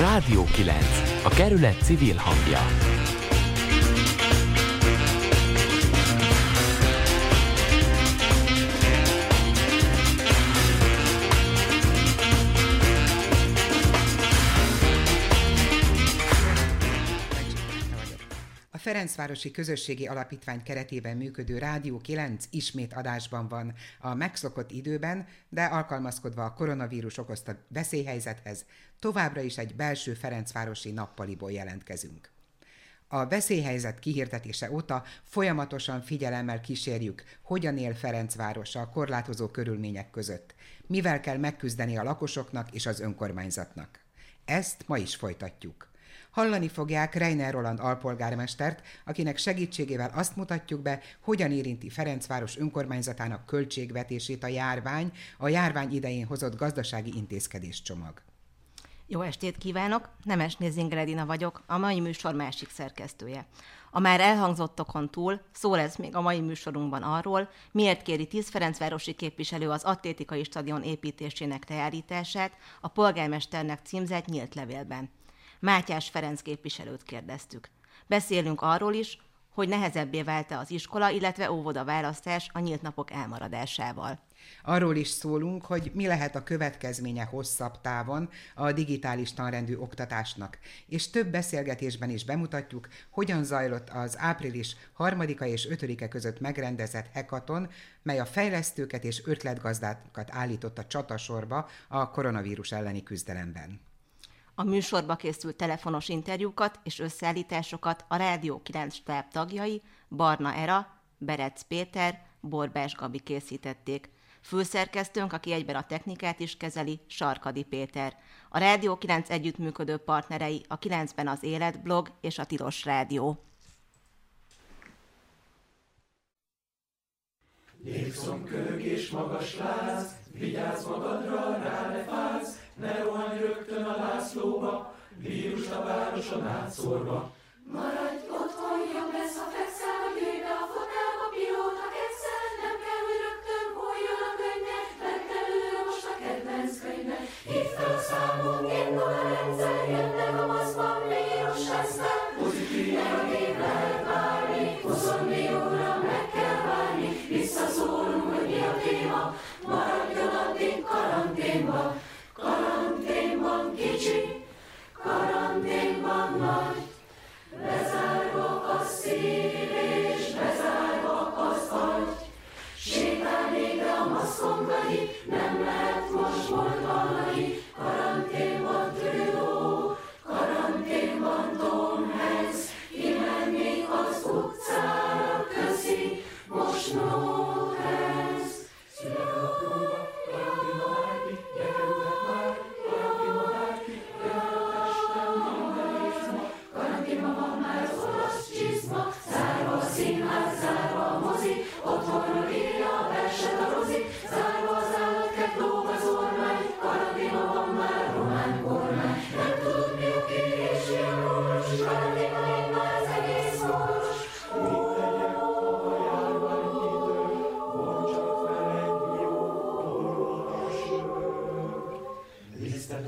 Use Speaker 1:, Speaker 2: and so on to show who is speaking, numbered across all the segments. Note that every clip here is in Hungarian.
Speaker 1: Rádió 9. A kerület civil hangja.
Speaker 2: Ferencvárosi Közösségi Alapítvány keretében működő Rádió 9 ismét adásban van a megszokott időben, de alkalmazkodva a koronavírus okozta veszélyhelyzethez, továbbra is egy belső Ferencvárosi nappaliból jelentkezünk. A veszélyhelyzet kihirdetése óta folyamatosan figyelemmel kísérjük, hogyan él Ferencváros a korlátozó körülmények között, mivel kell megküzdeni a lakosoknak és az önkormányzatnak. Ezt ma is folytatjuk. Hallani fogják Reiner Roland alpolgármestert, akinek segítségével azt mutatjuk be, hogyan érinti Ferencváros önkormányzatának költségvetését a járvány, a járvány idején hozott gazdasági intézkedéscsomag.
Speaker 3: Jó estét kívánok! Nemes Nézingredina vagyok, a mai műsor másik szerkesztője. A már elhangzottokon túl szó lesz még a mai műsorunkban arról, miért kéri 10 Ferencvárosi képviselő az atlétikai stadion építésének leállítását a polgármesternek címzett nyílt levélben. Mátyás Ferenc képviselőt kérdeztük. Beszélünk arról is, hogy nehezebbé vált az iskola, illetve óvoda választás a nyílt napok elmaradásával.
Speaker 2: Arról is szólunk, hogy mi lehet a következménye hosszabb távon a digitális tanrendű oktatásnak, és több beszélgetésben is bemutatjuk, hogyan zajlott az április 3-a és 5-e között megrendezett hekaton, mely a fejlesztőket és ötletgazdákat állított a csatasorba a koronavírus elleni küzdelemben.
Speaker 3: A műsorba készült telefonos interjúkat és összeállításokat a Rádió 9 stáb tagjai Barna Era, Berec Péter, Borbás Gabi készítették. Főszerkesztőnk, aki egyben a technikát is kezeli, Sarkadi Péter. A Rádió 9 együttműködő partnerei a 9-ben az Életblog és a Tilos Rádió.
Speaker 4: Légszom, köhög és magas láz, vigyázz magadra, rá ne rohanj rögtön a Lászlóba, vírus a városon átszórva.
Speaker 5: Maradj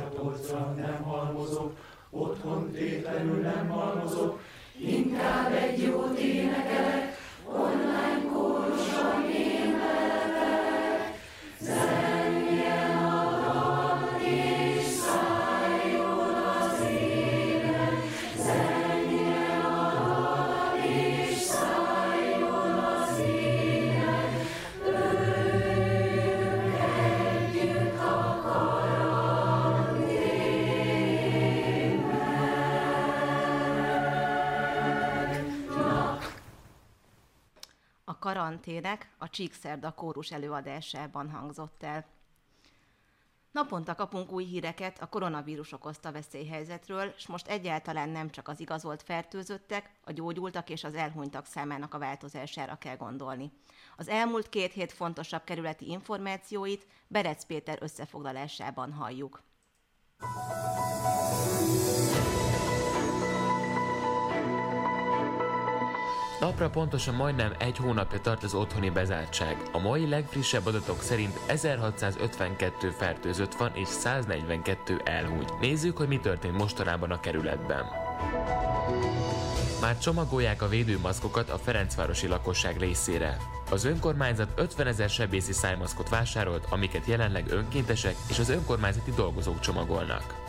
Speaker 5: a
Speaker 4: polcra nem halmozok, otthon tétlenül nem halmozok,
Speaker 5: Inkább egy jót énekelek, online
Speaker 3: karantének a Csíkszerda kórus előadásában hangzott el. Naponta kapunk új híreket a koronavírus okozta veszélyhelyzetről, és most egyáltalán nem csak az igazolt fertőzöttek, a gyógyultak és az elhunytak számának a változására kell gondolni. Az elmúlt két hét fontosabb kerületi információit Berec Péter összefoglalásában halljuk.
Speaker 1: Napra pontosan majdnem egy hónapja tart az otthoni bezártság. A mai legfrissebb adatok szerint 1652 fertőzött van és 142 elhúgy. Nézzük, hogy mi történt mostanában a kerületben. Már csomagolják a védőmaszkokat a Ferencvárosi lakosság részére. Az önkormányzat 50 ezer sebészi szájmaszkot vásárolt, amiket jelenleg önkéntesek és az önkormányzati dolgozók csomagolnak.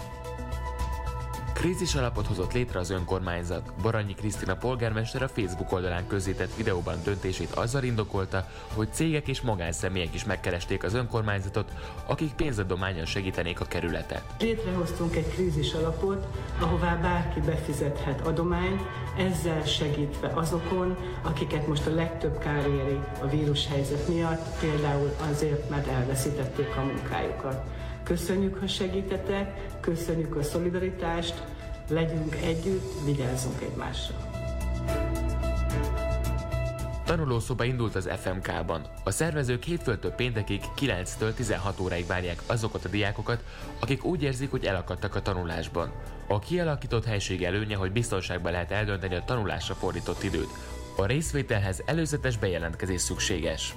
Speaker 1: Krízis alapot hozott létre az önkormányzat. Baranyi Krisztina polgármester a Facebook oldalán közzétett videóban döntését azzal indokolta, hogy cégek és magánszemélyek is megkeresték az önkormányzatot, akik pénzadományon segítenék a kerületet.
Speaker 6: Létrehoztunk egy krízis alapot, ahová bárki befizethet adományt, ezzel segítve azokon, akiket most a legtöbb kár éri a vírushelyzet miatt, például azért, mert elveszítették a munkájukat. Köszönjük, ha segítetek, köszönjük a szolidaritást, legyünk együtt, vigyázzunk egymásra.
Speaker 1: Tanulószoba indult az FMK-ban. A szervezők hétfőtől péntekig 9-től 16 óráig várják azokat a diákokat, akik úgy érzik, hogy elakadtak a tanulásban. A kialakított helység előnye, hogy biztonságban lehet eldönteni a tanulásra fordított időt. A részvételhez előzetes bejelentkezés szükséges.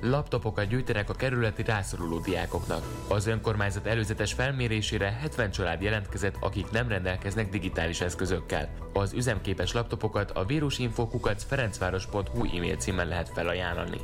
Speaker 1: Laptopokat gyűjtenek a kerületi rászoruló diákoknak. Az önkormányzat előzetes felmérésére 70 család jelentkezett, akik nem rendelkeznek digitális eszközökkel. Az üzemképes laptopokat a vírusinfokukat ferencváros.hu e-mail címen lehet felajánlani.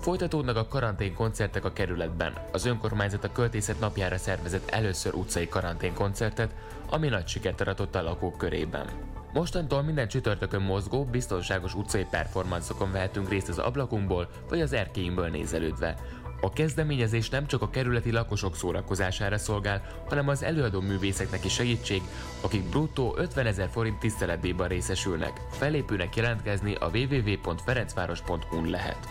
Speaker 1: Folytatódnak a karanténkoncertek a kerületben. Az önkormányzat a költészet napjára szervezett először utcai karanténkoncertet, ami nagy sikert aratott a lakók körében. Mostantól minden csütörtökön mozgó, biztonságos utcai performanszokon vehetünk részt az ablakunkból vagy az erkéinkből nézelődve. A kezdeményezés nem csak a kerületi lakosok szórakozására szolgál, hanem az előadó művészeknek is segítség, akik bruttó 50 ezer forint tiszteletdíjban részesülnek. Felépőnek jelentkezni a www.ferencváros.hu-n lehet.